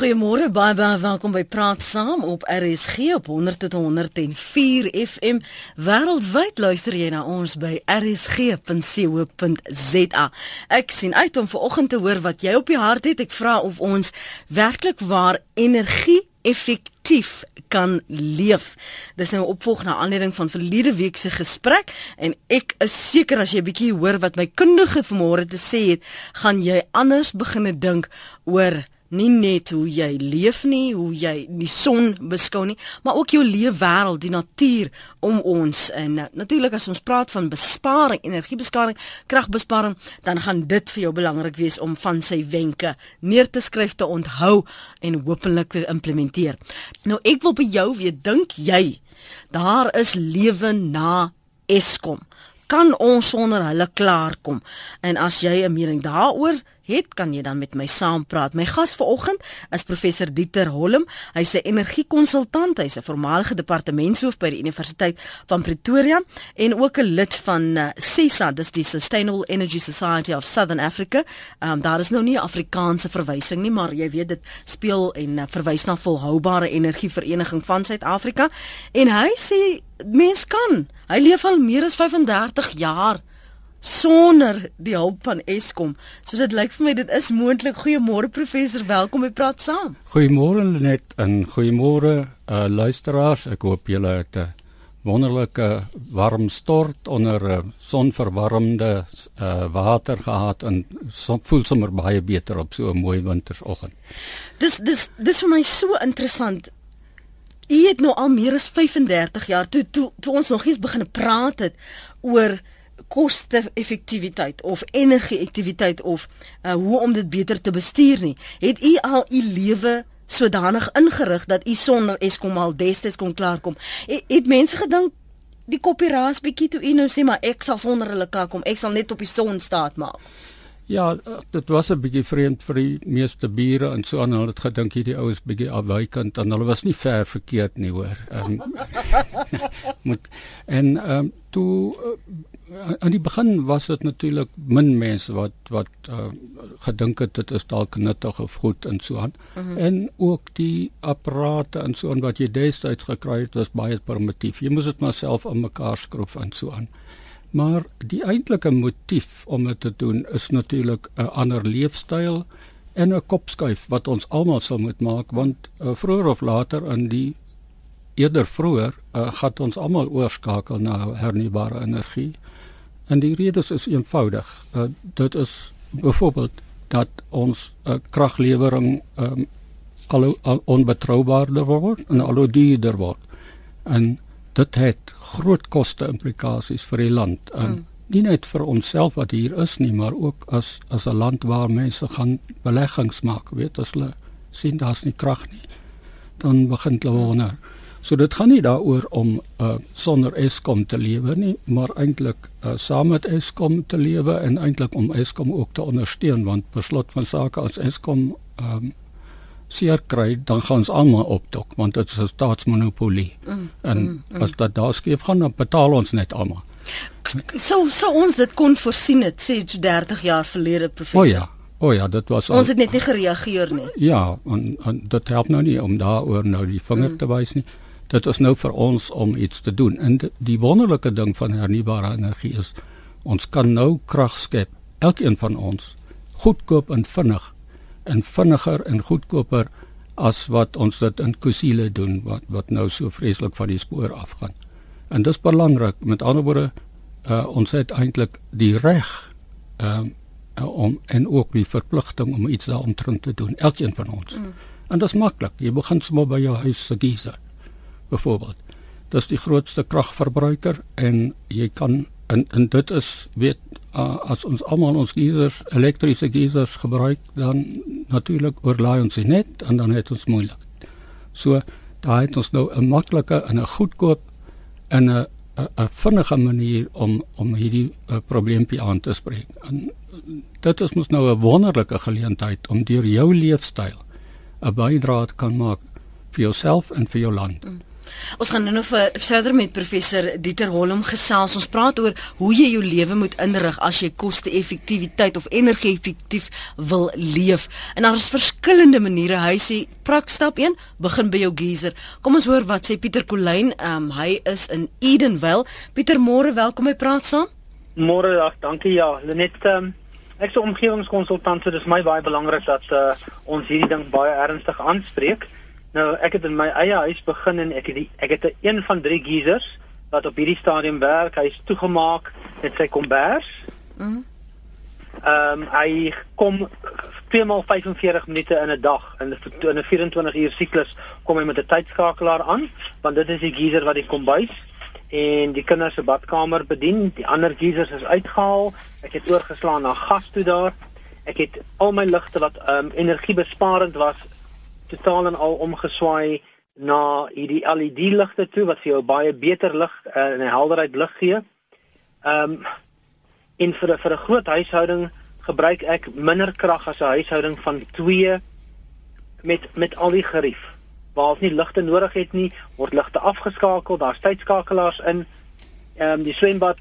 Goeiemôre, baie baie welkom by Praat Saam op RSG op 100 tot 104 FM. Wêreldwyd luister jy na ons by rsg.co.za. Ek sien uit om vanoggend te hoor wat jy op die hart het. Ek vra of ons werklik waar energie effektief kan leef. Dis nou opvolg na aanleiding van verlede week se gesprek en ek is seker as jy 'n bietjie hoor wat my kundige vanmôre te sê het, gaan jy anders begine dink oor nie net hoe jy leef nie, hoe jy die son beskou nie, maar ook jou leefwêreld, die natuur om ons. En uh, natuurlik as ons praat van besparing, energiebesparing, kragbesparing, dan gaan dit vir jou belangrik wees om van sy wenke neer te skryf, te onthou en hopelik te implementeer. Nou ek wil by jou weet, dink jy daar is lewe na Eskom? Kan ons sonder hulle klaarkom? En as jy 'n mening daaroor het, kan jy dan met my saampraat. My gas vanoggend is professor Dieter Holm. Hy's 'n energiekonsultant, hy's 'n voormalige departementshoof by die Universiteit van Pretoria en ook 'n lid van uh, SESA, dis die Sustainable Energy Society of Southern Africa. Um, daar is nou nie 'n Afrikaanse verwysing nie, maar jy weet dit speel en uh, verwys na volhoubare energievereniging van Suid-Afrika en hy sê mens kan. Hy leef al meer as 35 jaar sonder die hulp van Eskom. So dit lyk vir my dit is moontlik. Goeiemôre professor, welkom by Praat Saam. Goeiemôre Lenet en goeiemôre uh, luisteraars. Ek hoop julle het 'n wonderlike warm stort onder 'n uh, sonverwarmde uh, water gehad en so, voel sommer baie beter op so 'n mooi wintersoggend. Dis dis dis vir my so interessant. U het nou al meer as 35 jaar toe toe, toe ons nog eens begin praat het oor koste-effektiwiteit of energie-effektiwiteit of uh, hoe om dit beter te bestuur nie. Het u al u lewe sodanig ingerig dat u sonder Eskom al destyds kon klaarkom? Het, het mense gedink die koppieraas bietjie toe u nou sê maar ek sal sonder hulle klaarkom. Ek sal net op die son staat maak. Ja, dit was 'n bietjie vreemd vir die meeste bure en so aan. Hulle het gedink hierdie oues bietjie afwykend en hulle was nie ver verkeerd nie, hoor. Um, moet en ehm um, toe uh, aan die begin was dit natuurlik min mense wat wat uh, gedink het dit is dalk nuttig of goed en so aan. Uh mhm. -huh. En ook die apparate en so aan wat jy destyds gekry het was baie primitief. Jy moes dit maar self aan mekaar skroef en so aan. Maar die eintlike motief om dit te doen is natuurlik 'n ander leefstyl en 'n kopskuif wat ons almal sal moet maak want uh, vroeër of later in die eerder vroeër uh, gaan ons almal oorskakel na hernubare energie. En die rede is eenvoudig. Uh, dit is byvoorbeeld dat ons uh, kraglewering um, al, al onbetroubaarder word en al duurder word. En dit het groot koste implikasies vir die land. En mm. nie net vir onsself wat hier is nie, maar ook as as 'n land waar mense gaan beleggings maak, weet as hulle sien daar's nie krag nie, dan begin hulle wonder. Mm. So dit gaan nie daaroor om uh, sonder Eskom te lewe nie, maar eintlik uh, saam met Eskom te lewe en eintlik om Eskom ook te ondersteun want per slot van sake as Eskom um, seer kry, dan gaan ons almal opdok want dit is 'n staatsmonopolie. Mm, en mm, mm. as dit daar skief gaan, dan betaal ons net almal. So so ons dit kon voorsien het sê 30 jaar verlede professor. O ja. O oh ja, dit was Ons al, het net nie gereageer nie. Ja, en, en dit help nou nie om daaroor nou die vinger mm. te wys nie dit is nou vir ons om iets te doen. En die, wonderlike ding van hernubare energie is ons kan nou krag skep, elkeen van ons, goedkoop en vinnig en vinniger en goedkoper as wat ons dit in Kusile doen wat wat nou so vreeslik van die spoor afgaan. En dis belangrik. Met ander woorde, uh, ons het eintlik die reg um, om en ook die verpligting om iets daaromtrent te doen, elkeen van ons. Mm. En dit is maklik. Jy begin sommer by jou huis se geyser byvoorbeeld. Dis die grootste kragverbruiker en jy kan en, en dit is weet as ons almal ons geisers elektriese geisers gebruik dan natuurlik oorlaai ons dit net en dan het ons moeilik. So daar het ons nou 'n maklike en 'n goedkoop en 'n 'n vinnige manier om om hierdie uh, probleempie aan te spreek. En dit is mos nou 'n wonderlike geleentheid om deur jou leefstyl 'n bydrae te kan maak vir jouself en vir jou land. Mm. Ons gaan nou nog verder met professor Dieter Holm gesels. Ons praat oor hoe jy jou lewe moet inrig as jy koste-effektiwiteit of energie-effektief wil leef. En daar is verskillende maniere. Hy sê prak stap 1, begin by jou geyser. Kom ons hoor wat sê Pieter Kolyn. Um, hy is in Edenville. Pieter, môre, welkom by Praat Saam. Môre, dankie ja. Net um, ek is 'n omgewingskonsultant, so dis my baie belangrik dat uh, ons hierdie ding baie ernstig aanspreek. Nou ek het in my eie huis begin en ek het die, ek het 'n een van drie geisers wat op hierdie stadium werk. Hy's toegemaak met sy kombers. Mhm. Ehm um, hy kom 2x45 minute in 'n dag in 'n 24 uur siklus kom hy met 'n tydskakelaar aan want dit is die geyser wat die kombuis en die kinders se badkamer bedien. Die ander geysers is uitgehaal. Ek het oorgeslaan na gas toe daar. Ek het al my ligte wat ehm um, energiebesparend was totaal en al omgeswaai na hierdie LED ligte toe wat vir jou baie beter lig uh, en helderheid lig gee. Ehm um, en vir 'n vir 'n groot huishouding gebruik ek minder krag as 'n huishouding van 2 met met al die gerief. Waar ons nie ligte nodig het nie, word ligte afgeskakel, daar's tydskakelaars in. Ehm um, die swembad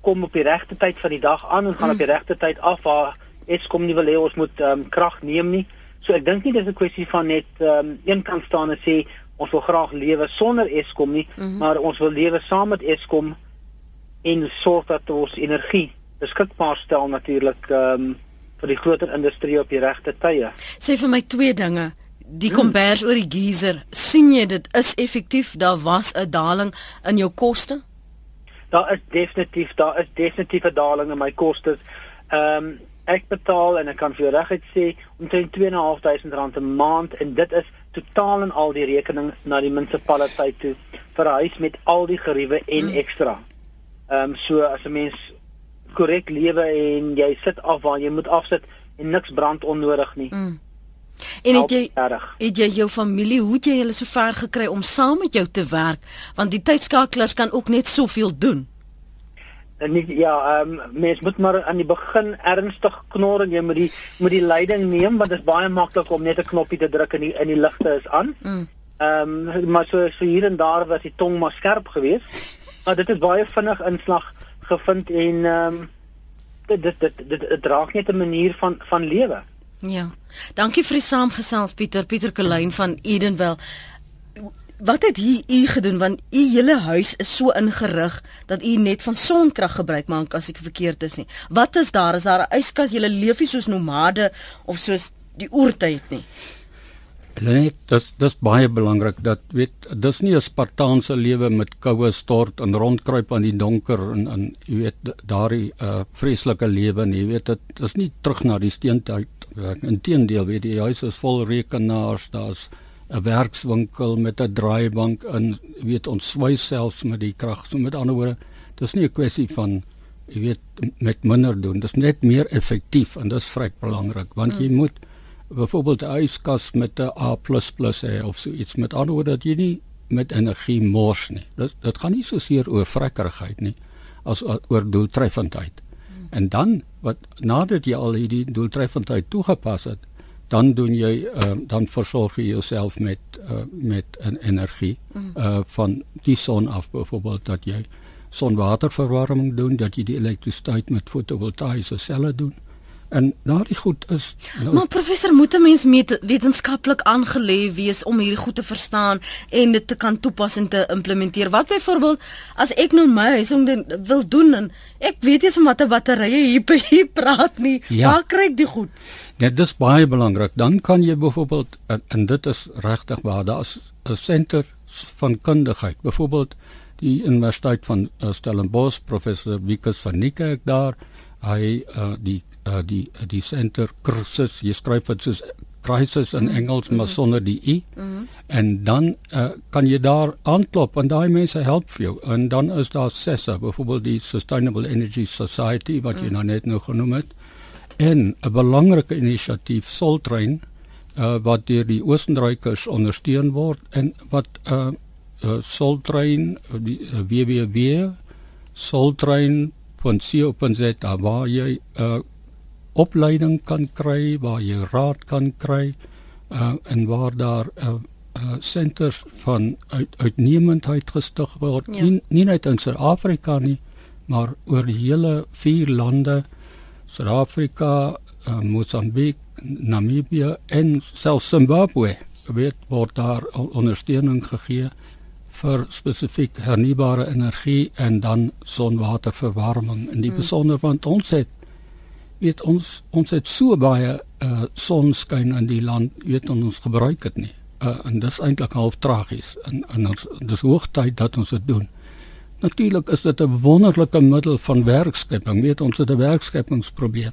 kom op die regte tyd van die dag aan en gaan mm. op die regte tyd af waar Eskom nie wil hê ons moet ehm um, krag neem nie. So ek dink nie dis 'n kwessie van net ehm um, een kant staan en sê ons wil graag lewe sonder Eskom nie, mm -hmm. maar ons wil lewe saam met Eskom en sorg dat ons energie beskikbaar stel natuurlik ehm um, vir die groter industrie op die regte tye. Sê vir my twee dinge. Die hmm. kombers hmm. oor die geyser, sien jy dit is effektief? Daar was 'n daling in jou koste? Daar is definitief, daar is definitief 'n daling in my kostes. Ehm um, ek betaal en ek kan vir jou reguit sê omtrent 2.500 rand 'n maand en dit is totaal en al die rekening na die munisipaliteit toe vir 'n huis met al die geriewe en mm. ekstra. Ehm um, so as 'n mens korrek lewe en jy sit af waar jy moet afsit en niks brand onnodig nie. Mm. En het jy het jy jou familie hoe het jy hulle so ver gekry om saam met jou te werk want die tydskakelers kan ook net soveel doen nie ja, ehm um, mens moet maar aan die begin ernstig knor en jy moet die moet die leiding neem want dit is baie maklik om net 'n knoppie te druk en die in die ligte is aan. Mm. Ehm mm. um, maar so so hier en daar was die tong maar skerp geweest. Maar dit is baie vinnig inslag gevind en ehm um, dit dit dit dit, dit draag net 'n manier van van lewe. Ja. Dankie vir die saamgesels Pieter Pieter Kolyn van Edenville wat het hier u gedoen want u hele huis is so ingerig dat u net van sonkrag gebruik maak as ek verkeerd is nie. Wat is daar? Is daar 'n yskas? Julle leef nie soos nomade of soos die oertyd nie. Net dis dis baie belangrik dat weet dis nie 'n spartaanse lewe met koue stort en rondkruip aan die donker en en jy weet daardie uh, vreeslike lewe nie. Jy weet dit is nie terug na die steentyd. Inteendeel weet die huis is vol rekenaars, daar's 'n werkswinkel met 'n draaibank in weet ons swy selfs met die krag. So met ander woorde dis nie 'n kwessie van jy weet met minder doen. Dis net meer effektief en dis vrek belangrik want jy mm. moet byvoorbeeld 'n yskas met 'n A++ hê of so iets. Met ander woorde dat jy nie met energie mors nie. Dit dit gaan nie so seer oor vrekkerigheid nie as oor doeltreffendheid. Mm. en dan wat nadat jy al hierdie doeltreffendheid toegepas het dan doen jy uh, dan versorg jy jouself met uh, met 'n energie uh, van die son af byvoorbeeld dat jy sonwaterverwarming doen dat jy die elektrisiteit met fotovoltaïese selle doen en daardie goed is nou, Maar professor moet 'n mens met wetenskaplik aangelê wees om hierdie goed te verstaan en dit te kan toepas en te implementeer. Wat byvoorbeeld as ek nou my huishouding wil doen en ek weet nie watter batterye hier by hier praat nie. Ja. Waar kry ek die goed? Dit is baie belangrik. Dan kan jy byvoorbeeld en, en dit is regtig waar daar's 'n senter van kundigheid. Byvoorbeeld die Universiteit van uh, Stellenbosch, professor Wikus van Niekerk daar, hy uh, die uh, die die center kursus, jy skryf dit soos crisis in mm, Engels mm, maar sonder die i. Mm. En dan uh, kan jy daar aanklop en daai mense help vir jou. En dan is daar SESA, byvoorbeeld die Sustainable Energy Society wat jy mm. nou net nou genoem het en 'n belangrike inisiatief Soltrein uh, wat deur die Oostenrykers ondersteun word en wat uh, uh Soltrein die uh, www soltrein.co.za waar jy uh opleiding kan kry, waar jy raad kan kry uh en waar daar uh, uh uh senters van uit, uitnemendheid gestig word ja. nie, nie net in Suid-Afrika nie maar oor die hele vier lande Suid-Afrika, uh, Mosambiek, Namibië en selfs Zimbabwe weet word daar ondersteuning gegee vir spesifiek hernubare energie en dan sonwaterverwarming in die hmm. besonder want ons het weet ons ons het so baie uh, sonskyn in die land weet ons gebruik dit nie. Uh, en dis eintlik half tragies. En en ons, dis hoogtyd dat ons dit doen. Natuurlik is dit 'n wonderlike middel van werkskepping. Weet ons het 'n werkskepingsprobleem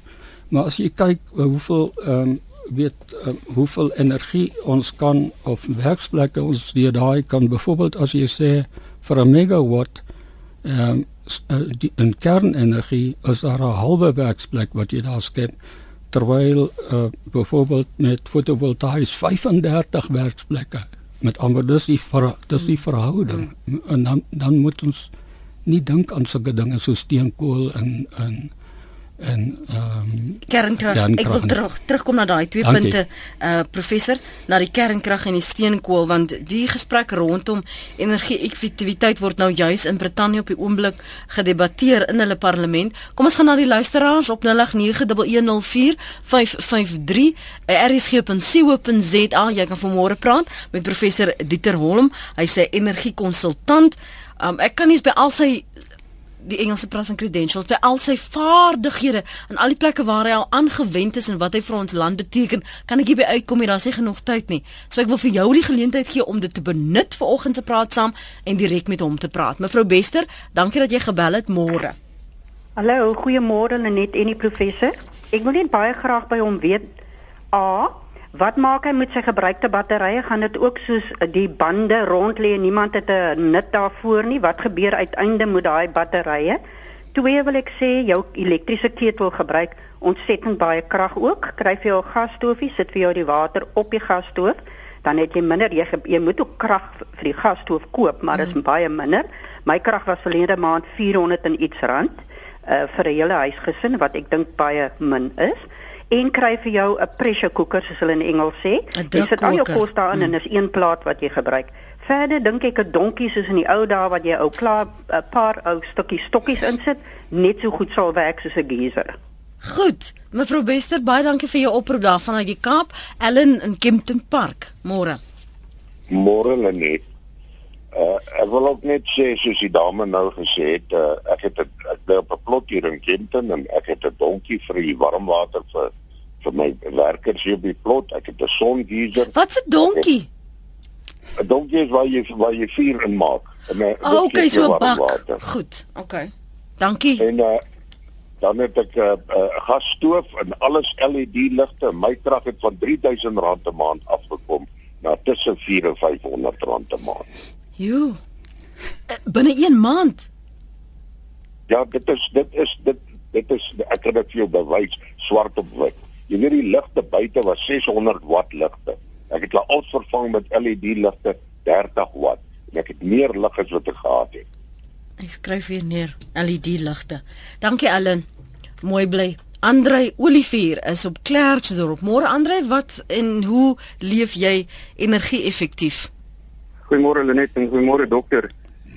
maar as jy kyk uh, hoeveel um, weet uh, hoeveel energie ons kan of werksplekke ons deur daai kan byvoorbeeld as jy sê vir 'n megawatt ehm um, die in kernenergie is daar 'n halwe werksplek wat jy daar skep terwyl uh, byvoorbeeld met fotovoltaïs 35 werksplekke met ander dis die ver, dis die verhouding mm. en dan dan moet ons nie dink aan sulke dinge so steenkool en en en ehm um, kernkrag. Ek wil terug terugkom na daai twee Dankie. punte uh professor na die kernkrag en die steenkool want die gesprek rondom energie-effektiwiteit word nou juis in Brittanje op die oomblik gedebatteer in hulle parlement. Kom ons gaan na die luisteraars op 0891104553 rsg.co.za. Jy kan vanmôre praat met professor Dieter Holm. Hy's 'n energiekonsultant. Um, ek kan nie by al sy die Engelse praat van credentials by al sy vaardighede en al die plekke waar hy al aangewend is en wat hy vir ons land beteken, kan ek hier by uitkom hier, daar's nie genoeg tyd nie. So ek wil vir jou die geleentheid gee om dit te benut vir oggend se praat saam en direk met hom te praat. Mevrou Bester, dankie dat jy gebel het môre. Hallo, goeiemôre Lenet en die professor. Ek wil net baie graag by hom weet A Wat maak hy met sy gebruikte batterye? Gaan dit ook soos die bande rond lê en niemand het 'n nut daarvoor nie? Wat gebeur uiteindelik met daai batterye? Twee wil ek sê, jou elektriese ketel gebruik ontsettend baie krag ook. Kry jy jou gasstoofie, sit vir jou die water op die gasstoof, dan het jy minder jy, jy moet ook krag vir die gasstoof koop, maar dit is mm. baie minder. My krag was verlede maand 400 en iets rand uh, vir 'n hele huisgesin wat ek dink baie min is en kry vir jou 'n pressure cooker soos hulle in Engels sê. Jy sit al jou kos daarin mm. en dis een plaat wat jy gebruik. Verder dink ek 'n donkie soos in die ou dae wat jy ou klaar 'n paar ou stukkies stokkies insit, net so goed sal werk soos 'n geyser. Goed. Mevrou Bester, baie dankie vir jou oproep daar vanuit die Kaap. Ellen in Kempton Park. Môre. Môre Lenet. Uh, ek wil ook net sê soos die dame nou gesê het, uh, ek het 'n ek bly op 'n plot hier in Kempton en ek het 'n donkie vir die warmwater vir vir my werkers hier op die plot. Ek het 'n songeyser. Wat's 'n donkie? 'n Donkie is waar jy waar jy vuur in maak. Oh, okay, so 'n bak. Water. Goed. Okay. Dankie. En uh, dan het ek 'n uh, uh, gasstoof en alles LED ligte. My krag het van R3000 'n maand afgekom na tussen 4 en 500 rand 'n maand. Jo. Uh, binne 1 maand. Ja, dit is dit is dit dit is ek kan dit vir jou bewys swart op wit. Jy weet die ligte buite was 600 watt ligte. Ek het hulle al vervang met LED ligte 30 watt. En ek het meer lig as wat ek gehad het. Ek skryf weer neer LED ligte. Dankie Ellen. Mooi bly. Andrei Olivier is op Klerksdorp. Môre Andrei, wat en hoe leef jy energie-effektief? Goeiemôre Lenet en goeiemôre dokter.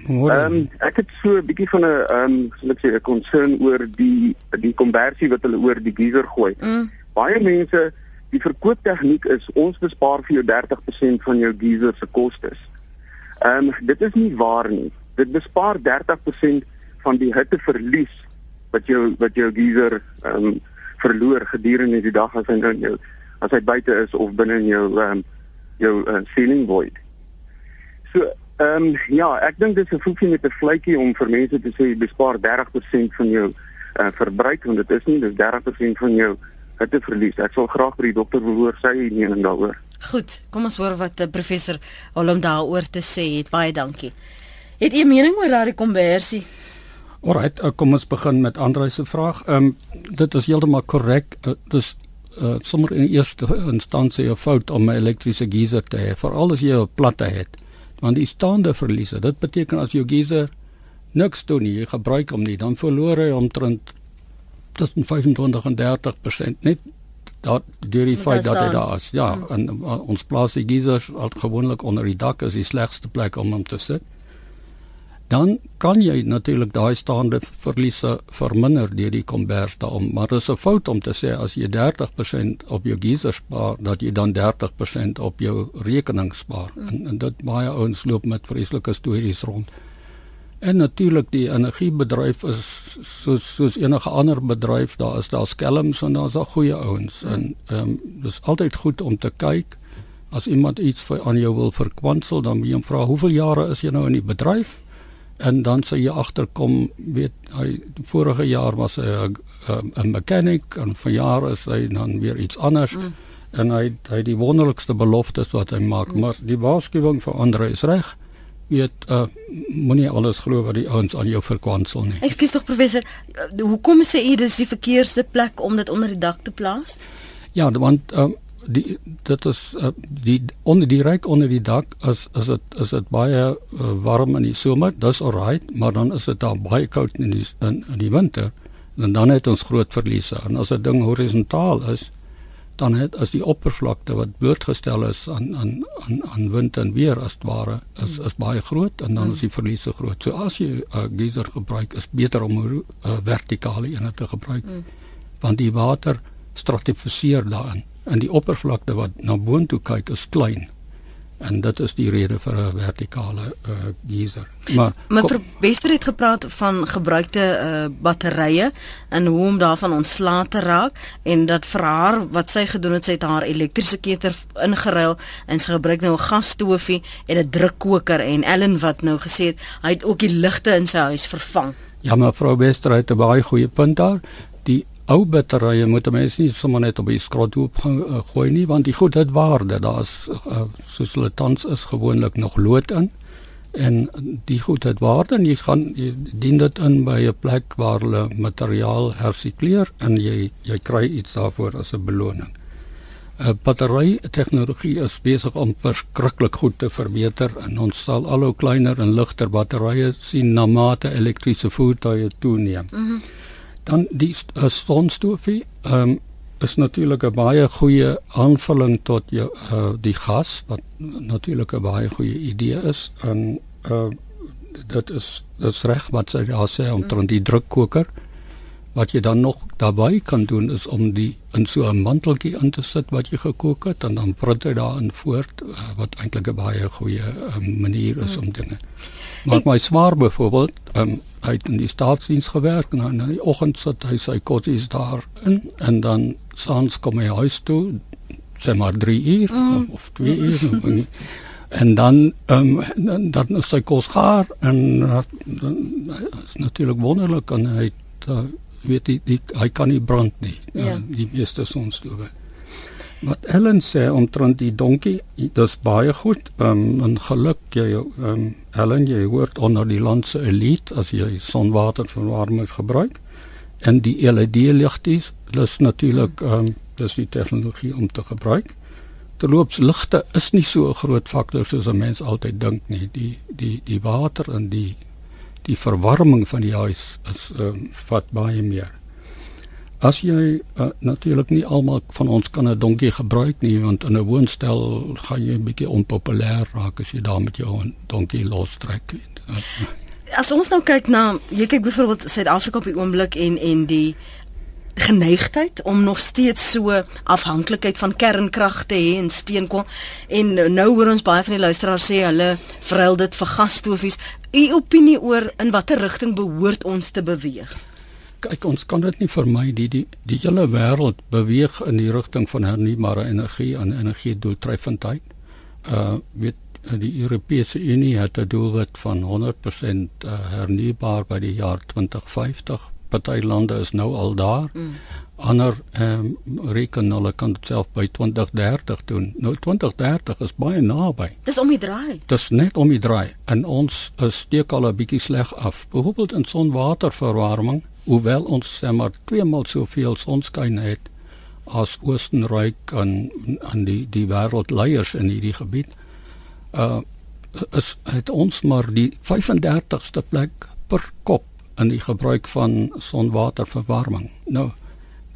Ehm um, ek het so 'n bietjie van 'n ehm um, sal ek sê 'n concern oor die die konversie wat hulle oor die geyser gooi. Mm baie mense die verkooptegniek is ons bespaar vir jou 30% van jou geyser se kostes. Ehm um, dit is nie waar nie. Dit bespaar 30% van die hitteverlies wat jou wat jou geyser ehm um, verloor gedurende die dag as hy in jou as hy buite is of binne in jou ehm um, jou uh, ceiling void. So ehm um, ja, ek dink dit is 'n voetjie met 'n vletjie om vir mense te sê jy bespaar 30% van jou uh, verbruik want dit is nie dis 30% van jou hitte verlies. Ek sal graag by die dokter wil hoor sy mening daaroor. Goed, kom ons hoor wat uh, professor Holm daaroor te sê het. Baie dankie. Het jy 'n mening oor daardie konversie? Alright, uh, kom ons begin met Andre se vraag. Ehm um, dit is heeltemal korrek. Uh, dis uh, sommer in eerste instansie 'n fout om 'n elektriese geyser te hê, veral as jy 'n platte het. Want die staande verliese, dit beteken as jou geyser niks doen nie, jy gebruik hom nie, dan verloor hy omtrent tussen 25 en 30% net dat deur die feit dat hy daar is. Ja, hmm. en uh, ons plaas die geisers al gewoonlik onder die dak is die slegste plek om hom te sit dan kan jy natuurlik daai staande verliese verminder deur die kombers daarom maar dit is 'n fout om te sê as jy 30% op jou geyser spaar dat jy dan 30% op jou rekening spaar mm. en, en dit baie ouens loop met vreeslike stories rond en natuurlik die energiebedryf is soos soos enige ander bedryf daar is daar skelms en daar's ook goeie ouens mm. en ehm um, dis altyd goed om te kyk as iemand iets vir aan jou wil verkwansel dan moet jy hom vra hoeveel jare is jy nou in die bedryf en dan sê jy agterkom weet hy vorige jaar was hy 'n mechanic en vir jare is hy dan weer iets anders. Mm. en hy hy die wonderlikste beloftes wat hy maak mm. maar die waarskuwing vir ander is reg. Weet uh, moenie alles glo wat die ouens aan jou verkwansel nie. Ekskuus tog professor. Hoekom sê u dis die verkeerste plek om dit onder die dak te plaas? Ja want um, die dit is uh, die onder die ryk onder die dak as as dit is dit baie uh, warm in die somer. Dis alright maar dan is dit dan baie koud in die in, in die winter. En dan het ons groot verliese. En as 'n ding horisontaal is dan het as die oppervlakte wat blootgestel is aan aan aan aan wind en weer as ware is is baie groot. En dan is die verliese groot. So as jy 'n uh, geyser gebruik is beter om 'n uh, vertikale een te gebruik. Mm. want die water stratifiseer daarin en die oppervlakte wat na boontoe kyk is klein en dit is die rede vir 'n vertikale uh, geyser. Maar mevrou Wester het gepraat van gebruikte uh, batterye en hoe om daarvan ontslae te raak en dat vir haar wat sy gedoen het, sy het haar elektriese keter ingeruil en sy gebruik nou 'n gasstoofie en 'n drukkoker en Ellen wat nou gesê het hy het ook die ligte in sy huis vervang. Ja, mevrou Wester het 'n baie goeie punt daar. Die ou batterye moet mense nie sommer net op die hoop gaan uh, gooi nie want die goed het waarde daar's uh, soos hulle tans is gewoonlik nog lood in en die goed het waarde en jy gaan jy dien dit in by 'n plek waar hulle materiaal hersikleer en jy jy kry iets daarvoor as 'n beloning. 'n uh, Battery tegnologie is besig om verskriklik goed te verbeter en ons sal al hoe kleiner en ligter batterye sien na mate elektriese voertuie toeneem. Mm -hmm. Dan die uh, sonstofie um, is natuurlik 'n baie goeie aanvulling tot jou uh, die gas wat natuurlik 'n baie goeie idee is. En uh, dit is dit is reg wat sy daar sê om teen die drukkoker. Wat jy dan nog daarbey kan doen is om die in so 'n manteltjie in te sit wat jy gekook het en dan brand jy daarin voort uh, wat eintlik 'n baie goeie uh, manier is om dinge. Maar my swaar byvoorbeeld, um, hy het in die staatsdiens gewerk en dan in die oggend sit hy sy kotties daar in en dan saans kom hy huis toe, sê maar 3 uur mm. of 2 uur en, en dan um, dan dan is sy kos gaar en dan is natuurlik wonderlik en hy het, uh, weet die, die hy kan nie brand nie. Ja. Uh, die meeste sonstowwe. Wat Ellen sê omtrent die donkie, dis baie goed. Ehm um, en geluk jy ehm um, Ellen, jy hoort onder die land se elite as jy sonwaterverwarming gebruik. En die LED ligties, dis natuurlik ehm um, dis die tegnologie om te gebruik. Terloops ligte is nie so 'n groot faktor soos 'n mens altyd dink nie. Die die die water en die die verwarming van die huis is ehm um, vat baie meer. As jy uh, natuurlik nie almal van ons kan 'n donkie gebruik nie want in 'n woonstel gaan jy 'n bietjie onpopulêr raak as jy daar met jou donkie lostrek. As ons nou kyk na jy kyk byvoorbeeld Suid-Afrika op die oomblik en en die geneigtheid om nog steeds so afhanklikheid van kernkrag te hê en steenkool en nou hoor ons baie van die luisteraars sê hulle vryel dit vir gasstofies. U opinie oor in watter rigting behoort ons te beweeg? Kyk ons kan dit nie vermy die die die hele wêreld beweeg in die rigting van hernubare energie en energie doeltreffendheid. Uh weet die Europese Unie het 'n doelwit van 100% uh, hernubaar by die jaar 2050. Party lande is nou al daar. Mm. Ander ehm um, reken hulle kan dit self by 2030 doen. Nou 2030 is baie naby. Dis om die draai. Dis net om die draai en ons steek al 'n bietjie sleg af. Byvoorbeeld in sonwaterverwarming hoewel ons maar twee maal soveel sonskyn het as Oostenryk en aan die die wêreldleiers in hierdie gebied uh is het ons maar die 35ste plek per kop in die gebruik van sonwaterverwarming. Nou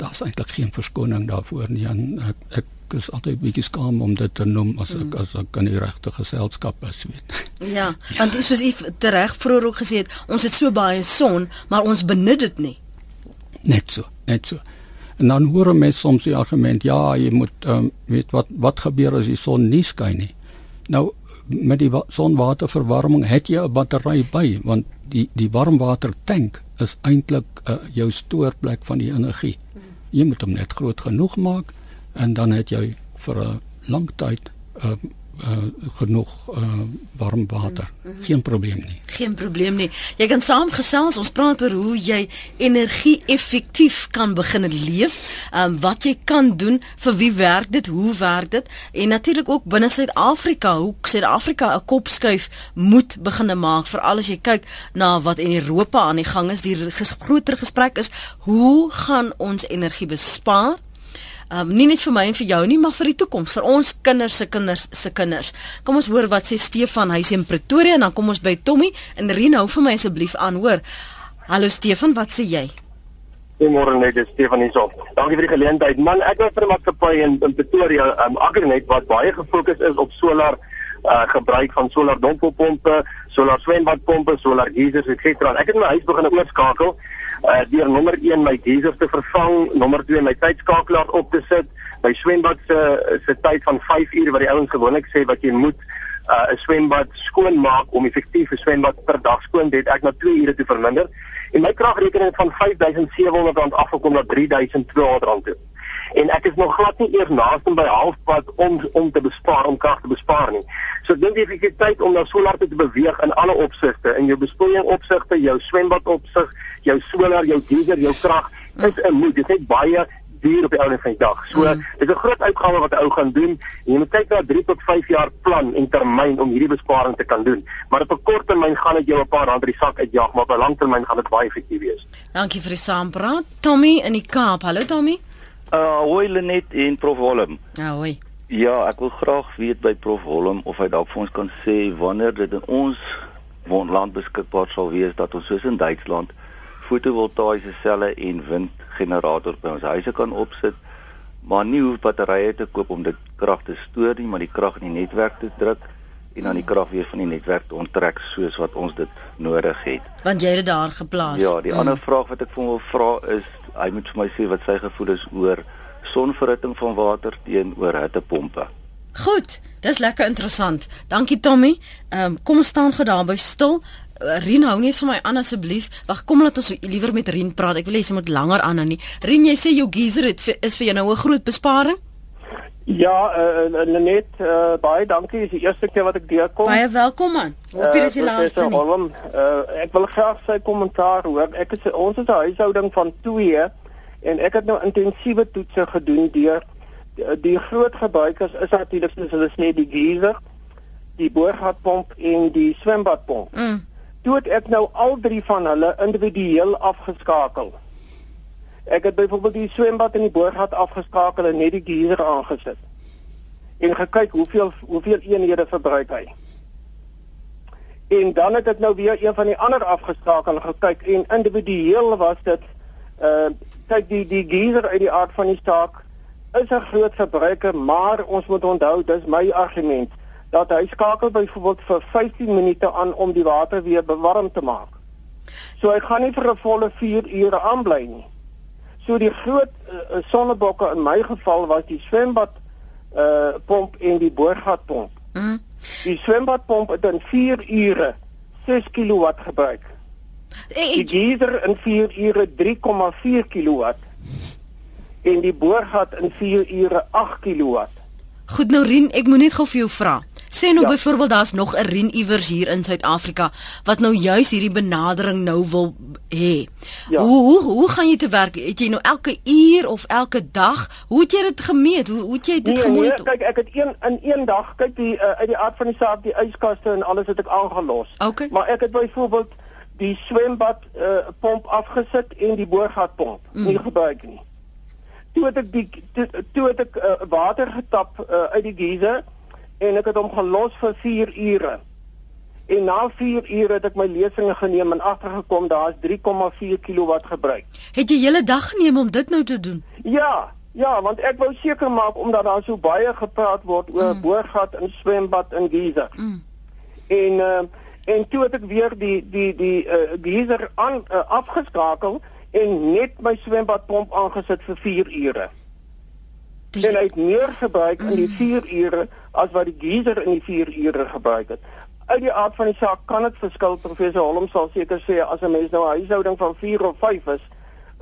daar's eintlik geen verskoning daarvoor nie en ek, ek is altyd bietjie skaam om dit te noem as ek mm. as ek in die regte geselskap is weet. Ja, want dis soos u reg vroeër ook gesê het, ons het so baie son, maar ons benut dit nie. Net so, net so. En dan hoor mense soms die argument, ja, jy moet um, weet wat wat gebeur as die son nie skyn nie. Nou met die sonwaterverwarming het jy 'n battery by want die die warmwater tank is eintlik uh, jou stoorplek van die energie. Jy moet hom net groot genoeg maak en dan het jy vir 'n lang tyd uh, uh, genoeg uh, warm water. Mm -hmm. Geen probleem nie. Geen probleem nie. Jy kan saamgesels. Ons praat oor hoe jy energie effektief kan begin leef. Um, wat jy kan doen, vir wie werk dit, hoe werk dit? En natuurlik ook binne Suid-Afrika, hoe Suid-Afrika 'n kop skuif moet begine maak vir alles jy kyk na wat in Europa aan die gang is. Die ges groter gesprek is, hoe gaan ons energie bespaar? Um, nie net vir my en vir jou nie, maar vir die toekoms, vir ons kinders se kinders se kinders. Kom ons hoor wat sê Stefan, hy's in Pretoria en dan kom ons by Tommy en Rino vir my asseblief aan, hoor. Hallo Stefan, wat sê jy? Goeiemôre net, dis Stefan hierso. Dankie vir die geleentheid. Man, ek werk vir 'n maatskappy in, in Pretoria, um, Agrinet wat baie gefokus is op solar uh gebruik van solar dompelpompe, solar swembadpompe, solar geysers etc. Ek het my huis begin oorskakel uh deur nommer 1 my geyser te vervang, nommer 2 my tydskakelaar op te sit, my swembad se se tyd van 5 ure wat die ouens gewoonlik sê wat jy moet uh 'n swembad skoon maak om effektief 'n swembad per dag skoon dit ek na 2 ure te verminder. En my kragrekening van R5700 afgekom na R3200 toe en ek is nog glad nie eers naaste by halfpad om om te bespaar om krag te bespaar nie. So ek dink jy het tyd om na solar te beweeg in alle opsigte, in jou besproeiing opsigte, jou swembad opsig, jou solar, jou geyser, jou krag is 'n moet. Dit is baie duur op die ouene van die dag. So mm. dit is 'n groot uitgawe wat ou gaan doen. En jy moet kyk na 3 tot 5 jaar plan en termyn om hierdie besparing te kan doen. Maar op 'n kort termyn gaan dit jou 'n paar rand uit die sak uitjaag, maar op 'n lang termyn gaan dit baie effektief wees. Dankie vir die saampraat. Tommy in die Kaap. Hallo Tommy. Uh hoi Lenet en Prof Holm. Ja, hoi. Ja, ek wil graag weet by Prof Holm of hy dalk vir ons kan sê wanneer dit in ons land beskikbaar sal wees dat ons soos in Duitsland fotovoltaïese selle en windgenerators by ons huise kan opsit, maar nie hoef batterye te koop om dit krag te stoor nie, maar die krag in die netwerk te druk en dan die krag weer van die netwerk te onttrek soos wat ons dit nodig het. Want jy het dit daar geplaas. Ja, die mm. ander vraag wat ek vir hom wil vra is hy moet vir my sê wat sy gevoel is oor sonverhitting van water teenoor hittepompe. Goed, dis lekker interessant. Dankie Tommy. Ehm um, kom ons staan gou daar by stil. Uh, Rien hou net vir my aan asseblief. Wag, kom laat ons liewer met Rien praat. Ek wil hê sy moet langer aan aan nie. Rien, jy sê jou geyser het is vir jou nou 'n groot besparing? Ja, eh uh, net uh, baie dankie. Dis die eerste keer wat ek deurkom. Baie welkom man. Hoop jy dis die laaste nie. Holm, uh, ek wil graag sy kommentaar hoor. Ek is ons is 'n huishouding van 2 en ek het nou intensiewe toetse gedoen deur die, die groot gebruikers is natuurlik soos hulle sê die geyser, die boorgatpomp en die swembadpomp. Mm. Toe het ek nou al drie van hulle individueel afgeskakel. Ek het byvoorbeeld die swembad en die boorgat afgeskakel en net die geyser aangesit. En gekyk hoeveel hoeveel eenhede verbruik hy. En dan het ek nou weer een van die ander afgeskakel gekyk en individueel was dit uh kyk die die geyser uit die aard van die saak is 'n groot verbruiker, maar ons moet onthou dis my argument dat hy skakel byvoorbeeld vir 15 minute aan om die water weer bewarm te maak. So hy gaan nie vir 'n volle 4 ure aanbly nie. So die groot uh, sonnebokke in my geval was die swembad uh pomp en die boorgatpomp. Mm. Die swembadpomp het in 4 ure 6 kW gebruik. Die geyser in 4 ure 3,4 kW en die boorgat in 4 ure 8 kW. Goed nou Rien, ek moet net gou vir jou vra. Sê nou ja. byvoorbeeld daar's nog 'n ren iewers hier in Suid-Afrika wat nou juis hierdie benadering nou wil hê. Ja. Hoe hoe hoe gaan jy te werk? Het jy nou elke uur of elke dag? Hoe het jy dit gemeet? Hoe hoe het jy dit nee, gemeet? Nee, kyk, ek het een in een dag kyk die uh, uit die aard van die saak die yskaste en alles het ek aangelos. Okay. Maar ek het byvoorbeeld die swembad uh, pomp afgesit en die boorgatpomp mm. nie gebruik nie. Toe het ek die toe, toe het ek uh, water getap uh, uit die geyser en ek het hom gelos vir 4 ure. En na 4 ure het ek my lesings geneem en agtergekom daar is 3,4 kW gebruik. Het jy hele dag geneem om dit nou te doen? Ja, ja, want ek wou seker maak omdat daar so baie gepraat word oor mm. boorgat en swembad en geyser. Mm. En uh, en toe het ek weer die die die uh, geyser aan uh, afgeskakel en net my swembadpomp aangesit vir 4 ure. Die... En hy het meer gebruik in die 4 ure as wat die geyser in die 4 ure gebruik het. Uit die aard van die saak kan dit verskil. Professor Holm sal seker sê as 'n mens nou 'n huishouding van 4 of 5 is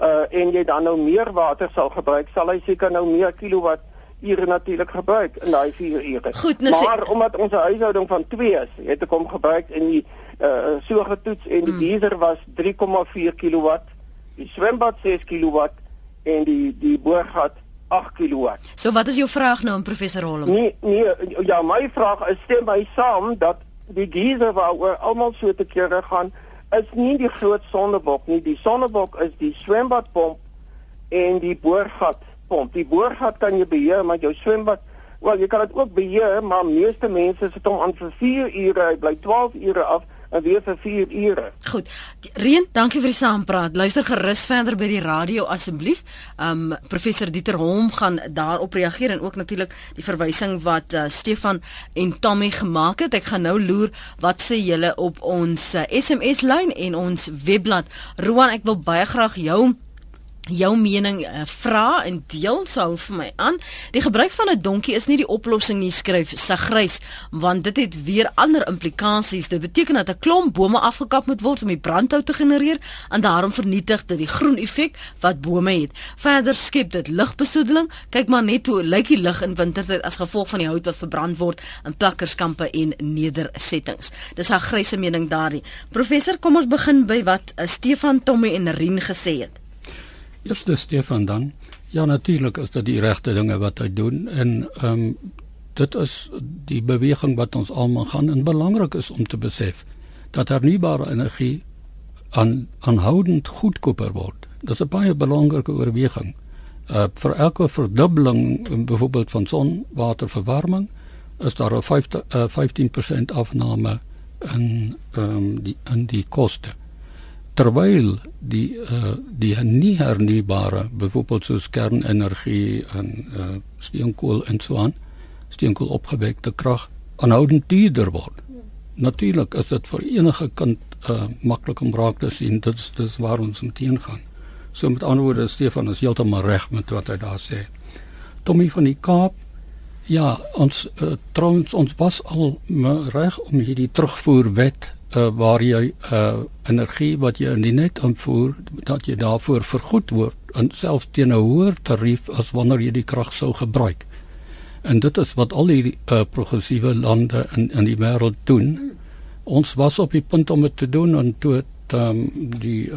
uh en jy dan nou meer water sal gebruik sal hy seker nou meer kilowatt ure natuurlik gebruik in daai 4 ure. Goed, nou maar sê... omdat ons huishouding van 2 is het ek hom gebruik in die uh so getoets en die mm. diesel was 3,4 kilowatt die swembad 6 kilowatt en die die boorgat 8 kW. So wat is jou vraag nou aan professor Holm? Nee, nee, ja, my vraag is stem by saam dat die geyser waaroor almal so te kere gaan is nie die groot sonnebok nie. Die sonnebok is die swembadpomp en die boorgatpomp. Die boorgat kan jy beheer met jou swembad. Wel, jy kan dit ook beheer, maar meeste mense sit hom aan vir 4 ure, hy bly 12 ure af en weer vir 4 ure. Goed. Reen, dankie vir die saampraat. Luister gerus verder by die radio asseblief. Um professor Dieter Holm gaan daarop reageer en ook natuurlik die verwysing wat uh, Stefan en Tommy gemaak het. Ek gaan nou loer wat sê julle op ons uh, SMS lyn en ons webblad. Roan, ek wil baie graag jou jou mening uh, vra en deel sou vir my aan. Die gebruik van 'n donkie is nie die oplossing nie, skryf Sagrys, want dit het weer ander implikasies. Dit beteken dat 'n klomp bome afgekap moet word om die brandhout te genereer en daarom vernietig dit die groen effek wat bome het. Verder skep dit lugbesoedeling. Kyk maar net hoe lyk die lug in wintertyd as gevolg van die hout wat verbrand word in plakkerskampe en nedersettings. Dis haar gryse mening daarin. Professor, kom ons begin by wat uh, Stefan Tommy en Rien gesê het. Eerste Stefan dan. Ja natuurlik is dit die regte dinge wat hy doen en ehm um, dit is die beweging wat ons almal gaan en belangrik is om te besef dat hernubare energie aan aanhoudend goedkoper word. Dit is 'n baie belangrike oorweging. Uh vir elke verdubbeling byvoorbeeld van sonwaterverwarming is daar 'n 50 uh, 15% afname in ehm um, die in die koste terwyl die uh, die nie hernubare byvoorbeeld soos kernenergie en uh, steenkool en so aan steenkool opgewekte krag aanhoudend duurder word. Natuurlik is dit vir enige kind uh, maklik om raak te sien dit is dis waar ons teen gaan. So met ander woorde Stefan is heeltemal reg met wat hy daar sê. Tommy van die Kaap Ja, ons uh, trouens ons was al reg om hierdie terugvoerwet uh, waar jy uh, energie wat jy in die net aanvoer dat jy daarvoor vergoed word en selfs teen 'n hoër tarief as wanneer jy die krag sou gebruik. En dit is wat al die uh, progressiewe lande in in die wêreld doen. Ons was op die punt om dit te doen en toe het um, die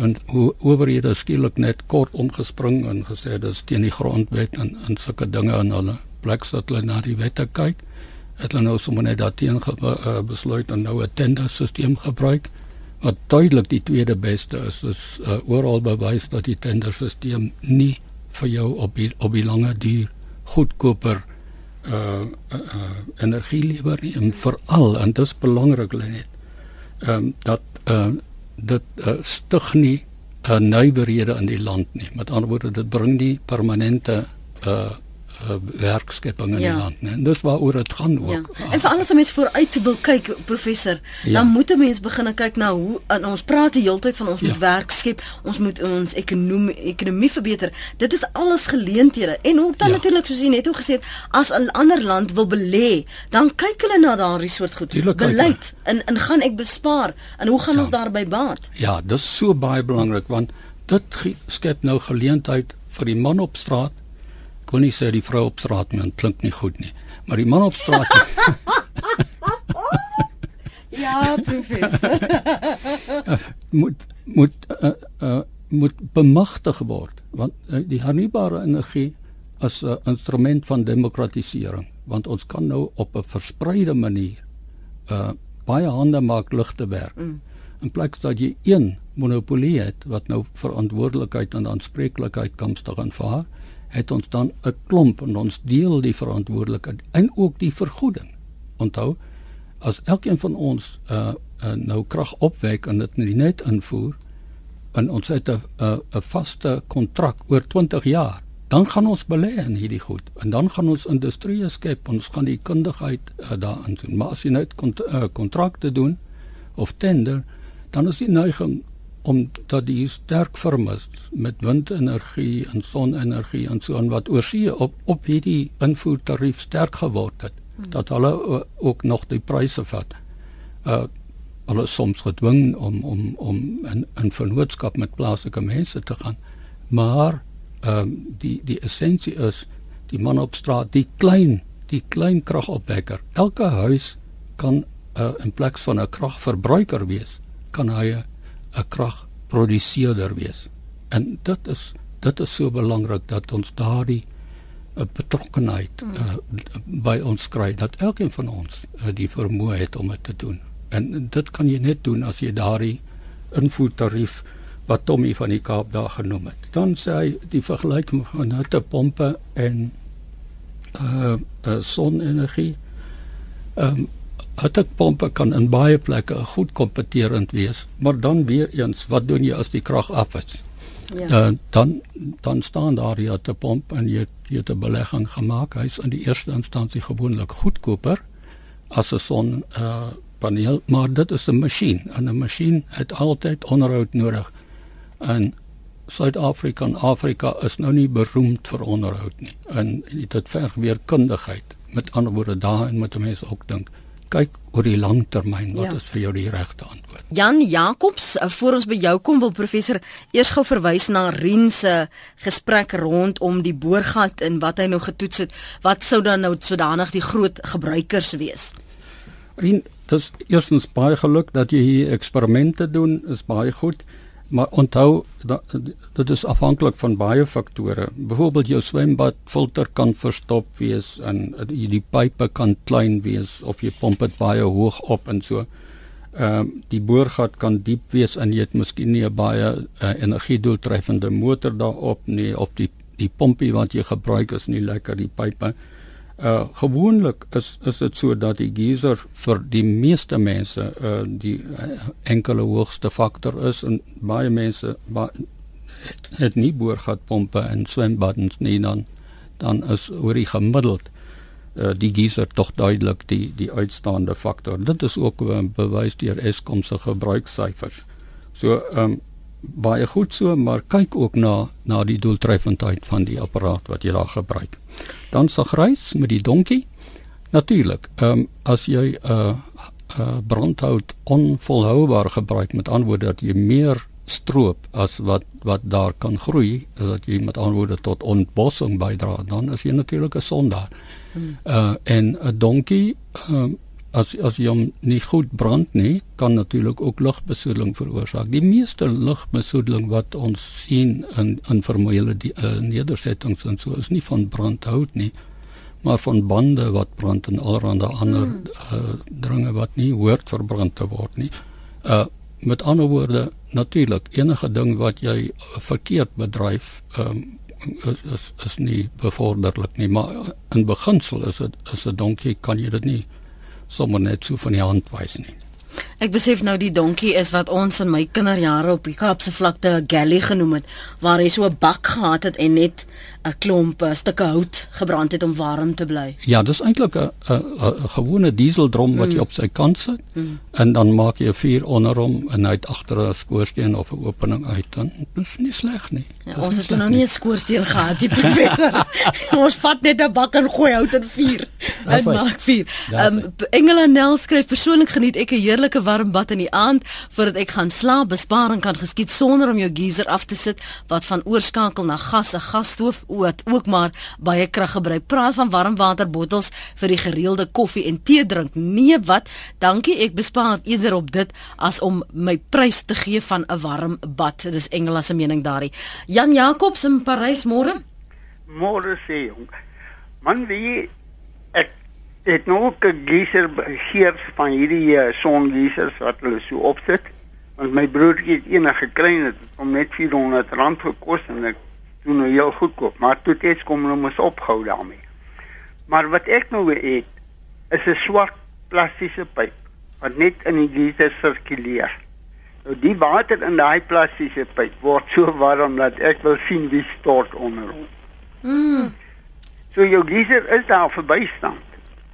owerhede skielik net kort omgespring en gesê dis teen die grondwet en en sulke dinge en hulle plek sodat hulle na die wette kyk het hulle nou sommer net daarteen uh, besluit en nou 'n tenderstelsel gebruik wat duidelik die tweede beste is. Dit is uh, oral bewys dat die tenderstelsel nie vir jou op die, op die lange duur goedkoper uh, uh, uh energie lewer nie en veral en dit is belangrik net ehm um, dat uh dit uh, stig nie 'n uh, nywerhede in die land nie. Met ander woorde dit bring die permanente uh uh, werkskepping in ja. die land, né? Dis waaroor dit gaan ook. Ja. En vir alles om mens vooruit wil kyk, professor, ja. dan moet 'n mens begin kyk na hoe en ons praat die hele tyd van ons ja. moet werk skep, ons moet ons ekonomie ekonomie verbeter. Dit is alles geleenthede. En ook dan ja. natuurlik soos jy net o gesê het, as 'n ander land wil belê, dan kyk hulle na daardie soort goed. Tuurlijk, Beleid en en gaan ek bespaar en hoe gaan ja. ons daarby baat? Ja, dis so baie belangrik want dit skep nou geleentheid vir die man op straat kon nie sê die vrou op straat nie, klink nie goed nie. Maar die man op straat Ja, professor. moet moet uh, uh, moet bemagtig word want uh, die hernubare energie as 'n uh, instrument van demokratisering want ons kan nou op 'n verspreide manier uh baie hande maak lig te werk. Mm. In plaas dat jy een monopolie het wat nou verantwoordelikheid en aanspreeklikheid kan stig aanvaar, het ons dan 'n klomp en ons deel die verantwoordelikheid en ook die vergoeding. Onthou, as elkeen van ons uh uh, nou krag opwek en dit in die net invoer en ons het 'n 'n vaste kontrak oor 20 jaar dan gaan ons belê in hierdie goed en dan gaan ons industrie skep ons gaan die kundigheid uh, daarin doen maar as jy net kont uh, kontrakte doen of tender dan is die neiging om dat die sterk firmas met windenergie en sonenergie en so aan wat oorsee op op hierdie invoertarief sterk geword het hmm. dat hulle uh, ook nog die pryse vat. Uh hulle soms gedwing om om om in 'n vennootskap met plaaslike mense te gaan. Maar ehm um, die die essensie is die man op straat, die klein die klein kragopwekker. Elke huis kan uh, in plek van 'n kragverbruiker wees, kan hy 'n kragproduseerder wees. En dit is dit is so belangrik dat ons daardie 'n uh, betrokkenheid uh, by ons kry dat elkeen van ons uh, die vermoë het om dit te doen. En dit kan jy net doen as jy daardie invoertarief wat Tommy van die Kaap daar genoem het. Dan sê hy die vergelyking van hittepompe en uh, uh sonenergie. Ehm um, hittepompe kan in baie plekke goed kompeterend wees, maar dan weer eens, wat doen jy as die krag af is? Ja. Dan dan dan staan daar die hittepomp en jy jy het 'n belegging gemaak. Hy's in die eerste instansie gewoonlik goedkoper as 'n son uh paneel, maar dit is 'n masjien en 'n masjien het altyd onderhoud nodig. En Suid-Afrika en Afrika is nou nie beroemd vir onderhoud nie. En dit verg weer kundigheid. Met ander woorde, daarin moet mense ook dink kyk oor die lang termyn wat ja. is vir jou die regte antwoord. Jan Jacobs, eh, voor ons by jou kom wil professor eers gou verwys na Rien se gesprek rondom die boorgat en wat hy nou getoets het. Wat sou dan nou sodanig die groot gebruikers wees? Rien, dis eerstens baie geluk dat jy hier eksperimente doen, is baie goed. Maar onthou dat dit is afhanklik van baie faktore. Byvoorbeeld jou swembad filter kan verstop wees en die, pype kan klein wees of jy pomp dit baie hoog op en so. Ehm uh, die boorgat kan diep wees en jy het miskien nie 'n baie uh, energiedoeltreffende motor daarop nie of die die pompie wat jy gebruik is nie lekker die pype. Uh gewoonlik is is dit so dat die geyser vir die meeste mense uh die uh, enkele hoogste faktor is en baie mense ba het nie boorgatpompe en swembaddens nie dan dan is oor die gemiddeld uh die geyser tog duidelik die die uitstaande faktor. Dit is ook uh, bewys deur Eskom se gebruiksyfers. So um baie goed so, maar kyk ook na na die doeltreffendheid van die apparaat wat jy daar gebruik. Dan sag reis met die donkie. Natuurlik, ehm um, as jy 'n uh, uh, brandhout onvolhoubaar gebruik met antwoorde dat jy meer stroop as wat wat daar kan groei, dat jy met antwoorde tot ontbossing bydra, dan is jy natuurlik 'n sondaar. Hmm. Uh en 'n donkie ehm um, as as jy hom nie goed brand nie, kan natuurlik ook lugbesoedeling veroorsaak. Die meeste lugbesoedeling wat ons sien in in vermoële die uh, nedersettings en so is nie van brandhout nie, maar van bande wat brand en allerlei ander uh, dringe wat nie hoort verbrand te word nie. Uh met ander woorde, natuurlik enige ding wat jy verkeerd bedryf, um, is, is is nie bevorderlik nie, maar in beginsel is dit is 'n donkie kan jy dit nie sommer net so van die hand wys nie. Ek besef nou die donkie is wat ons in my kinderjare op die Kaapse vlakte 'n galley genoem het waar hy so 'n bak gehad het en net 'n klomp eh, stukke hout gebrand het om warm te bly. Ja, dis eintlik 'n 'n gewone dieseldrom wat mm. jy op sy kant sit mm. en dan maak jy 'n vuur onder hom en het agter 'n skoorsteen of 'n opening uit dan. Dis nie sleg nie. Ja, ons het nou nie 'n skoorsteen gehad die professor. ons vat net 'n bak en gooi hout in vuur. Dit maak vuur. Ehm um, Engela Nel skryf persoonlik geniet ek 'n heerlike warm bad in die aand voordat ek gaan slaap. Besparing kan geskied sonder om jou geyser af te sit wat van oorskakel na gas, 'n gasstoof wat ook maar baie krag gebruik. Praat van warmwaterbottels vir die gereelde koffie en tee drink. Nee, wat? Dankie, ek bespaar eerder op dit as om my prys te gee van 'n warm bad. Dis Engela se mening daarin. Jan Jacobs in Parys môre. Môre sê jong. Man wie ek het nog 'n geyser geers van hierdie uh, songeysers wat hulle so opsit. Want my broertjie het een gekry en dit het hom net 400 rand gekos en ek toe nou heel goedkoop, maar toe het kom nou mos ophou daarmee. Maar wat ek nou weet is 'n swart plastiese pyp wat net in die geyser sirkuleer. Nou die water in daai plastiese pyp word so warm dat ek wil sien wie stort onder hom. Mm. So jou geyser is daar verbystand.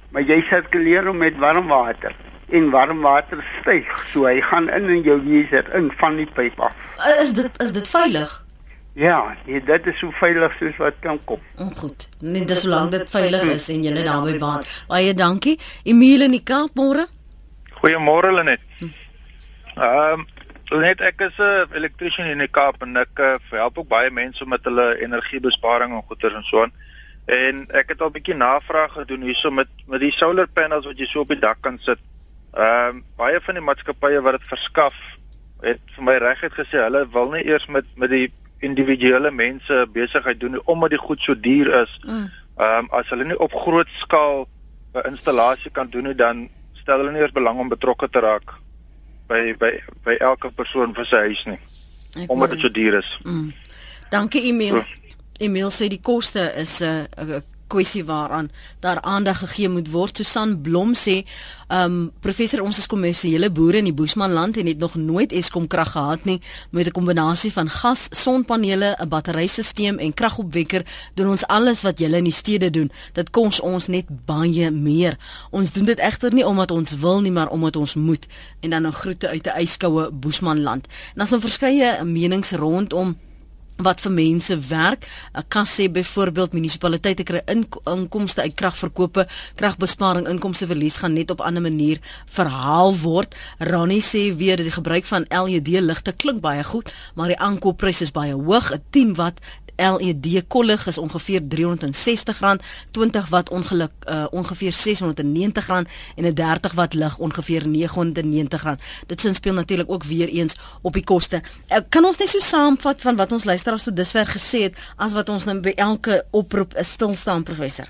Maar jy sirkuleer hom met warm water en warm water styg, so hy gaan in in jou geyser in van die pyp af. Is dit is dit veilig? Ja, nee, dit is so veilig soos wat kan kom. Oh, goed. Net dis solank dit veilig is en jy daarmee baat. Baie dankie. Emile in die Kaap môre. Goeiemôre Lenet. Ehm um, Lenet, ek is 'n elektriesien in die Kaap en ek uh, help ook baie mense met hulle energiebesparing en goeder en so aan. En ek het al 'n bietjie navraag gedoen hierso met met die solar panels wat jy so op die dak kan sit. Ehm um, baie van die maatskappye wat dit verskaf het vir my reguit gesê hulle wil nie eers met met die individuele mense besigheid doen omdat die goed so duur is. Mm. Ehm um, as hulle nie op groot skaal 'n installasie kan doen nie dan stel hulle nie eers belang om betrokke te raak by by by elke persoon vir sy huis nie. Ek omdat dit so duur is. Mm. Dankie Emil. Emil sê die koste is 'n uh, 'n kwessie waaraan daar aandag gegee moet word. Susan Blom sê, um, professor ons is kommersiële boere in die Boesmanland en het nog nooit Eskom krag gehad nie met 'n kombinasie van gas, sonpanele, 'n batterystelsel en kragopwekker doen ons alles wat julle in die stede doen. Dit kos ons net baie meer. Ons doen dit egter nie omdat ons wil nie, maar omdat ons moet. En dan 'n groete uit 'n yskoue Boesmanland. En dan is 'n verskeie menings rondom wat vir mense werk. Ek kan sê byvoorbeeld munisipaliteite kry inkomste uit kragverkope, kragbesparing, inkomste verlies gaan net op 'n ander manier verhaal word. Ronnie sê weer die gebruik van LED ligte klink baie goed, maar die aankooppryse is baie hoog. 'n 10 watt LED kollig is ongeveer R360, 20 watt ongeluk uh, ongeveer R690 en 'n 30 watt lig ongeveer R990. Dit sin speel natuurlik ook weer eens op die koste. Uh, kan ons net so saamvat van wat ons luisteraars tot dusver gesê het as wat ons nou by elke oproep 'n stil staan professor?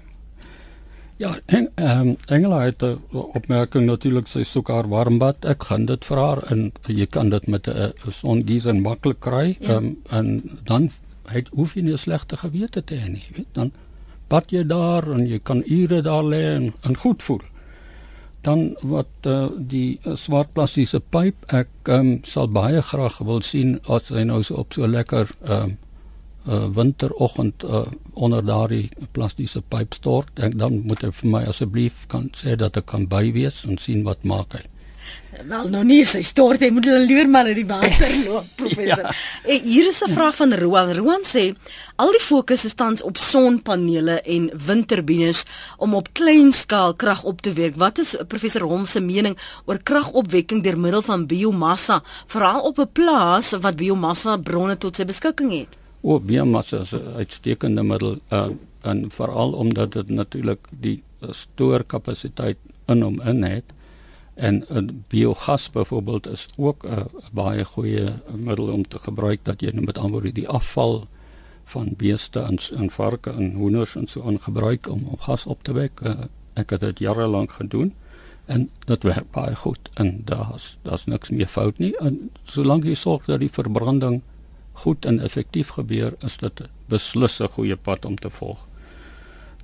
Ja, en ehm um, Engela het 'n opmerking natuurlik sy soek haar warmbad. Ek gaan dit vir haar in jy kan dit met 'n songeyser maklik kry. Ehm ja. um, en dan het hoef jy nie 'n slegte gewete te hê nie, weet dan bad jy daar en jy kan ure daar lê en, en goed voel. Dan wat uh, die uh, swart plastiese pyp ek um, sal baie graag wil sien as hy nou so op so lekker um, uh, winteroggend uh, onder daardie plastiese pyp stort en dan moet hy vir my asseblief kan sê dat ek kan bywees en sien wat maak hy. Wel nou nie sy stort hy moet liewer maar in die water loop professor. ja. En hier is 'n vraag van Roan. Roan sê al die fokus is tans op sonpanele en windturbines om op klein skaal krag op te wek. Wat is professor Hom se mening oor kragopwekking deur middel van biomassa, veral op 'n plaas wat biomassa bronne tot sy beskikking het? O, biomassa is 'n uitstekende middel uh, en veral omdat dit natuurlik die stoorkapasiteit in hom in het en 'n biogas byvoorbeeld is ook 'n baie goeie middel om te gebruik dat jy met ander die afval van beeste en, en varke en hoenders en so aan gebruik om, om gas op te wek. Uh, ek het dit jare lank gedoen en dit werk baie goed en daar's daar's niks meer fout nie en solank jy sorg dat die verbranding goed en effektief gebeur is dit beslis 'n goeie pad om te volg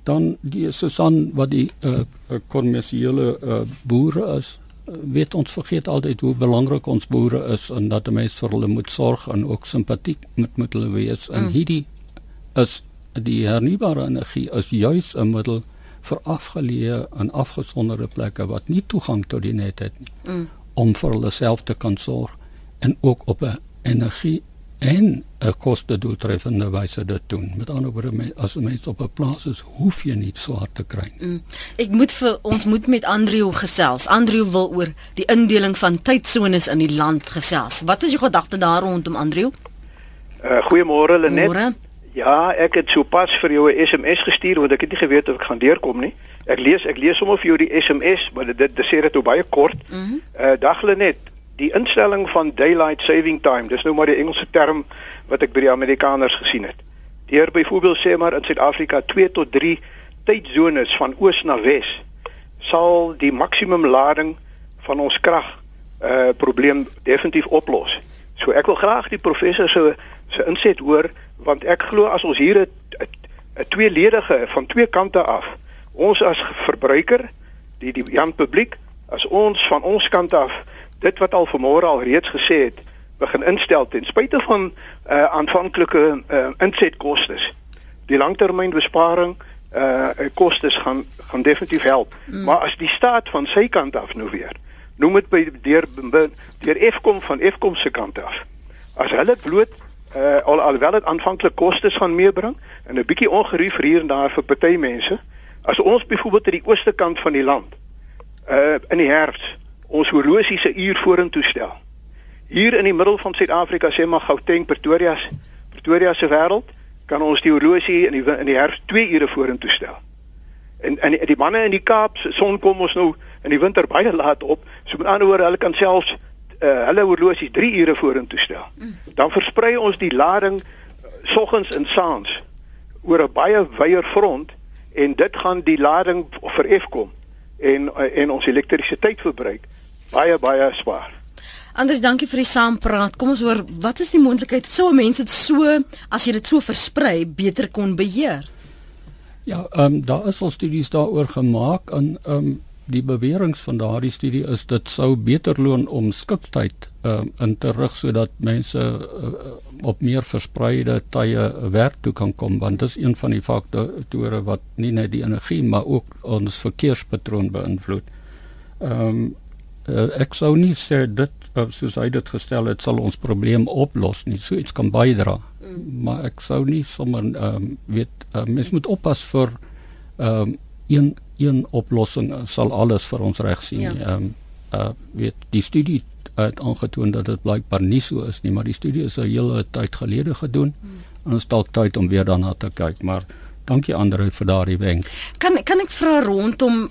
dan die Susan wat die uh, kommersiële uh, boere is weet ons vergeet altyd hoe belangrik ons boere is en dat 'n mens vir hulle moet sorg en ook simpatiek met met hulle wees. En mm. hierdie is die hernubare energie is juis 'n middel vir afgeleë en afgesonderde plekke wat nie toegang tot die net het nie. Mm. Om vir hulle self te kan sorg en ook op 'n energie en 'n koste doeltreffende wyse dit doen. Met ander woorde, as 'n mens op 'n plaas is, hoef jy nie so hard te kry nie. Mm. Ek moet vir ons moet met Andrew gesels. Andrew wil oor die indeling van tydsones in die land gesels. Wat is jou gedagte daar rondom Andrew? Uh, Goeiemôre Lenet. Môre. Ja, ek het sopas vir jou 'n SMS gestuur want ek het nie geweet of ek gaan deurkom nie. Ek lees ek lees sommer vir jou die SMS, maar dit dit sê dit ou baie kort. Mm -hmm. Uh dag Lenet, die instelling van daylight saving time, dis nou maar die Engelse term wat ek by die Amerikaners gesien het. Deur byvoorbeeld sê maar in Suid-Afrika 2 tot 3 tydsones van oos na wes sal die maksimum lading van ons krag uh probleem definitief oplos. So ek wil graag die professor se se inset hoor want ek glo as ons hier 'n tweeledige van twee kante af ons as verbruiker die die Jan publiek As ons van ons kant af dit wat al vanmôre al reeds gesê het, begin instel ten spyte van uh aanvanklike uh insetkoste. Die langtermynbesparing uh kostes gaan gaan definitief help. Mm. Maar as die staat van sy kant af nou weer noem dit by deur deur Eskom van Eskom se kant af. As hulle bloot uh al alwel dit aanvanklik kostes gaan meebring en 'n bietjie ongerief hier en daar vir party mense, as ons byvoorbeeld aan die ooste kant van die land uh in die herfs ons horlosie se uur vorentoe stel. Hier in die middel van Suid-Afrika sê maar Gauteng, Pretoria, Pretoria se wêreld kan ons die horlosie in die in die herfs 2 ure vorentoe stel. En en die, manne in die Kaap se son kom ons nou in die winter baie laat op. So met ander woorde, hulle kan selfs uh, hulle horlosies 3 ure vorentoe stel. Dan versprei ons die lading uh, soggens en saans oor 'n baie wyeer front en dit gaan die lading vir Eskom en uh, en ons elektrisiteitsverbruik baie baie swaar. Anders dankie vir die saampraat. Kom ons hoor, wat is die moontlikheid sou mense dit so as jy dit so versprei beter kon beheer? Ja, ehm um, daar is al studies daaroor gemaak en ehm um, die beweringe van daardie studie is dit sou beter loon om skiptyd ehm um, in te rig sodat mense uh, op meer verspreide tye werk toe kan kom want dit is een van die faktore wat nie net die energie maar ook ons verkeerspatroon beïnvloed. Ehm um, uh, ek sou nie sê dit uh, soos hy dit gestel het sal ons probleem oplos nie. So iets kan bydra. Mm. Maar ek sou nie sommer ehm um, weet uh, mens moet oppas vir ehm um, een een oplossing sal alles vir ons reg sien. Ja. Ehm ja. um, uh weet die studie het aangetoon dat dit blykbaar nie so is nie, maar die studie is 'n hele tyd gelede gedoen. Hmm. En ons dalk tyd om weer daarna te kyk, maar dankie Andre vir daardie wenk. Kan kan ek vra rondom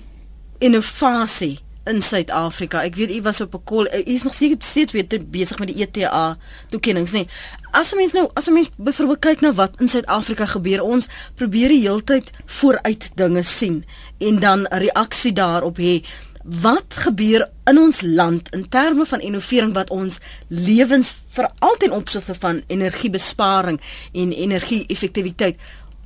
innovasie? In Suid-Afrika. Ek weet u was op 'n call. U is nog seker steeds weer besig met die ETA toekennings, nê. As 'n mens nou, as 'n mens byvoorbeeld kyk na wat in Suid-Afrika gebeur, ons probeer die heeltyd vooruit dinge sien en dan 'n reaksie daarop hê. Wat gebeur in ons land in terme van innovering wat ons lewens veral ten opsigte van energiebesparing en energie-effektiwiteit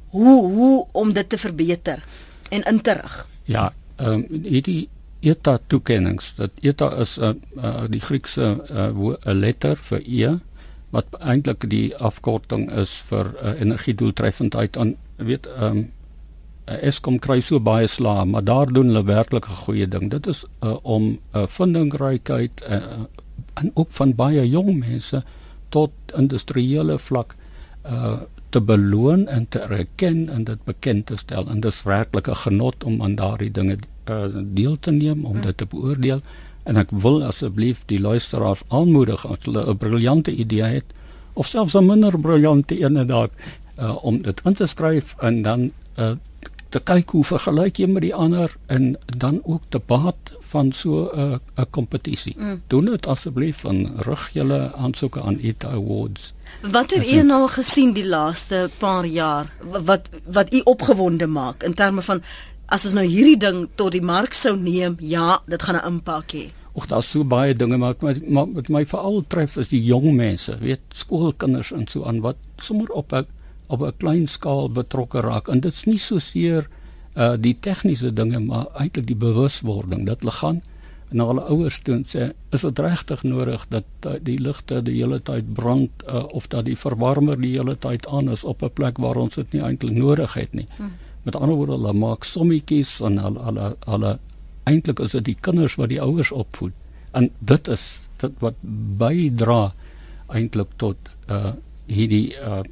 hoe hoe om dit te verbeter en in te rig? Ja, ehm um, hierdie ETA toekennings. Dat ETA is 'n uh, uh, die Griekse uh, letter vir E wat eintlik die afkorting is vir uh, energiedoeltreffendheid aan weet um, Eskom kry so baie slae, maar daar doen hulle werklik 'n goeie ding. Dit is uh, om 'n uh, vindingrykheid uh, en ook van baie jong mense tot industriële vlak uh, te beloon en te erken en dit bekend te stel. En dit is werklik 'n genot om aan daardie dinge uh, deel te neem om dit te beoordeel en ek wil asseblief die luisteraars aanmoedig as hulle 'n briljante idee het of selfs 'n minder briljante een dalk uh, om dit in te skryf en dan uh, te kyk hoe vergelyk jy met die ander en dan ook te baat van so 'n uh, 'n kompetisie. Mm. Doen dit asseblief en rig julle aansoeke aan ETA Awards. Wat het u nou gesien die laaste paar jaar? Wat wat u opgewonde maak in terme van as ons nou hierdie ding tot die mark sou neem, ja, dit gaan 'n impak hê. Och daar's so baie dinge maar maar wat my veral tref is die jong mense, weet skoolkinders en so aan wat sommer op 'n op 'n klein skaal betrokke raak. En dit's nie so seer uh die tegniese dinge maar eintlik die bewuswording dat hulle gaan en hulle ouers toe sê is dit regtig nodig dat die ligte die hele tyd brand uh, of dat die verwarmer die hele tyd aan is op 'n plek waar ons dit nie eintlik nodig het nie. Hmm. Met ander woorde, hulle maak sommetjies en hulle hulle hulle eintlik is dit die kinders wat die ouers opvoed. En dit is dit wat bydra eintlik tot uh hierdie uh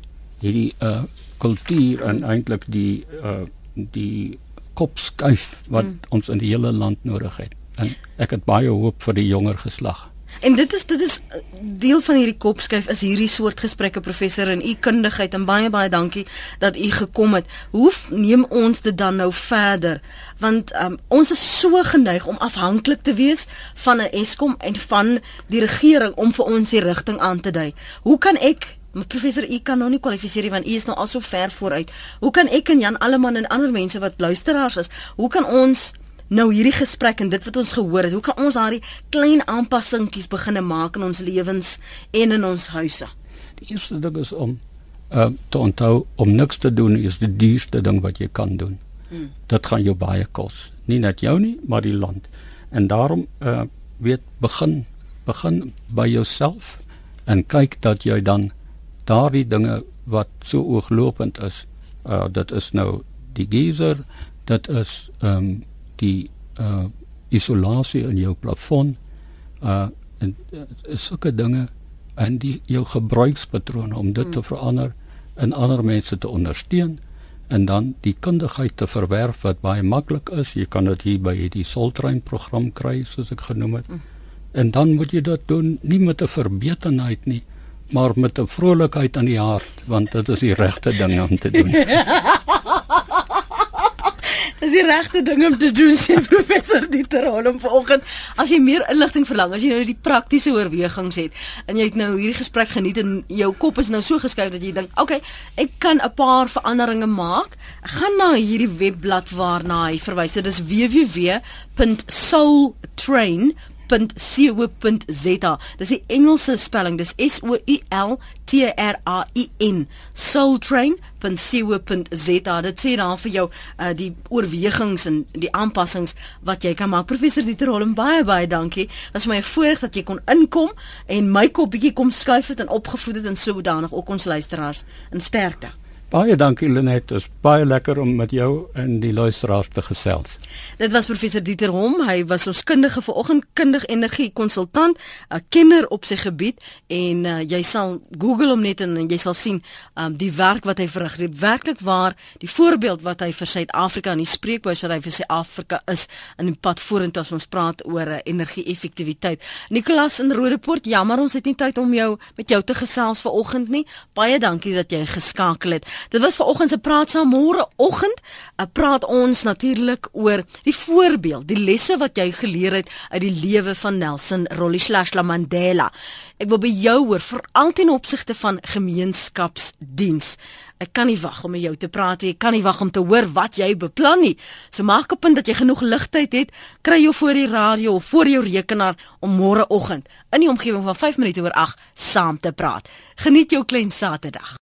hierdie uh kultuur en eintlik die uh die kopskuif wat mm. ons in die hele land nodig het. En ek het baie hoop vir die jonger geslag. En dit is dit is deel van hierdie kopskuif is hierdie soort gesprekke professor en u kundigheid en baie baie dankie dat u gekom het. Hoe neem ons dit dan nou verder? Want um, ons is so geneig om afhanklik te wees van 'n Eskom en van die regering om vir ons die rigting aan te dui. Hoe kan ek Professor, u kan nou nie kwalifiseer want u is nou al so ver vooruit. Hoe kan ek en Jan Alleman en ander mense wat luisteraars is, hoe kan ons nou hierdie gesprek en dit wat ons gehoor het, hoe kan ons daardie klein aanpassingkies begine maak in ons lewens en in ons huise? Die eerste ding is om uh te onthou om niks te doen is die duurste ding wat jy kan doen. Hmm. Dit gaan jou baie kos. Nie net jou nie, maar die land. En daarom uh weet begin begin by jouself en kyk dat jy dan daardie dinge wat so ooglopend is, uh dit is nou die geyser, dit is ehm um, die uh isolasie in jou plafon, uh en uh, sulke dinge en die jou gebruikspatrone om dit te hmm. verander en ander mense te ondersteun en dan die kundigheid te verwerf wat baie maklik is. Jy kan dit hier by hierdie Soltrain program kry soos ek genoem het. Mm. En dan moet jy dit doen nie met 'n verbetenheid nie, maar met 'n vrolikheid in die hart, want dit is die regte ding om te doen. Dis die regte ding om te doen sê professor Dieter Holm vanoggend. As jy meer inligting verlang, as jy nou die praktiese oorwegings het en jy het nou hierdie gesprek geniet en jou kop is nou so geskuif dat jy dink, "Oké, okay, ek kan 'n paar veranderinge maak." Gaan na hierdie webblad waarna hy verwys. Dit is www.soultrain soultrain.co.za. Dis die Engelse spelling. Dis S O U L T R A I N. soultrain.co.za. Dit sê dan vir jou uh, die oorwegings en die aanpassings wat jy kan maak. Professor Dieter Holm, baie baie dankie. Is my voorreg dat jy kon inkom en my kop bietjie kom skuif het en opgevoed het en sodanig ook ons luisteraars in sterkte. Baie dankie Lenet, dit is baie lekker om met jou en die luisteraars te gesels. Dit was professor Dieter Hom, hy was ons kundige vir oggendkundig energie konsultant, 'n kenner op sy gebied en uh, jy sal Google hom net en, en jy sal sien um, die werk wat hy verrig. Werklik waar die voorbeeld wat hy vir Suid-Afrika en die spreekbuis wat hy vir Suid-Afrika is in die pad vorentoe as ons praat oor uh, energie-effektiwiteit. Nicolas in Roodeport, jammer ons het nie tyd om jou met jou te gesels vanoggend nie. Baie dankie dat jy geskakel het. Dit was vanoggend se praat saam môre oggend. Uh, praat ons natuurlik oor die voorbeeld, die lesse wat jy geleer het uit die lewe van Nelson Rolihlahla Mandela. Ek wil by jou hoor veral ten opsigte van gemeenskapsdiens. Ek kan nie wag om met jou te praat nie. Ek kan nie wag om te hoor wat jy beplan nie. So maak op punt dat jy genoeg ligtyd het, kry jou voor die radio of voor jou rekenaar om môre oggend in die omgewing van 5 minute oor 8 saam te praat. Geniet jou klein Saterdag.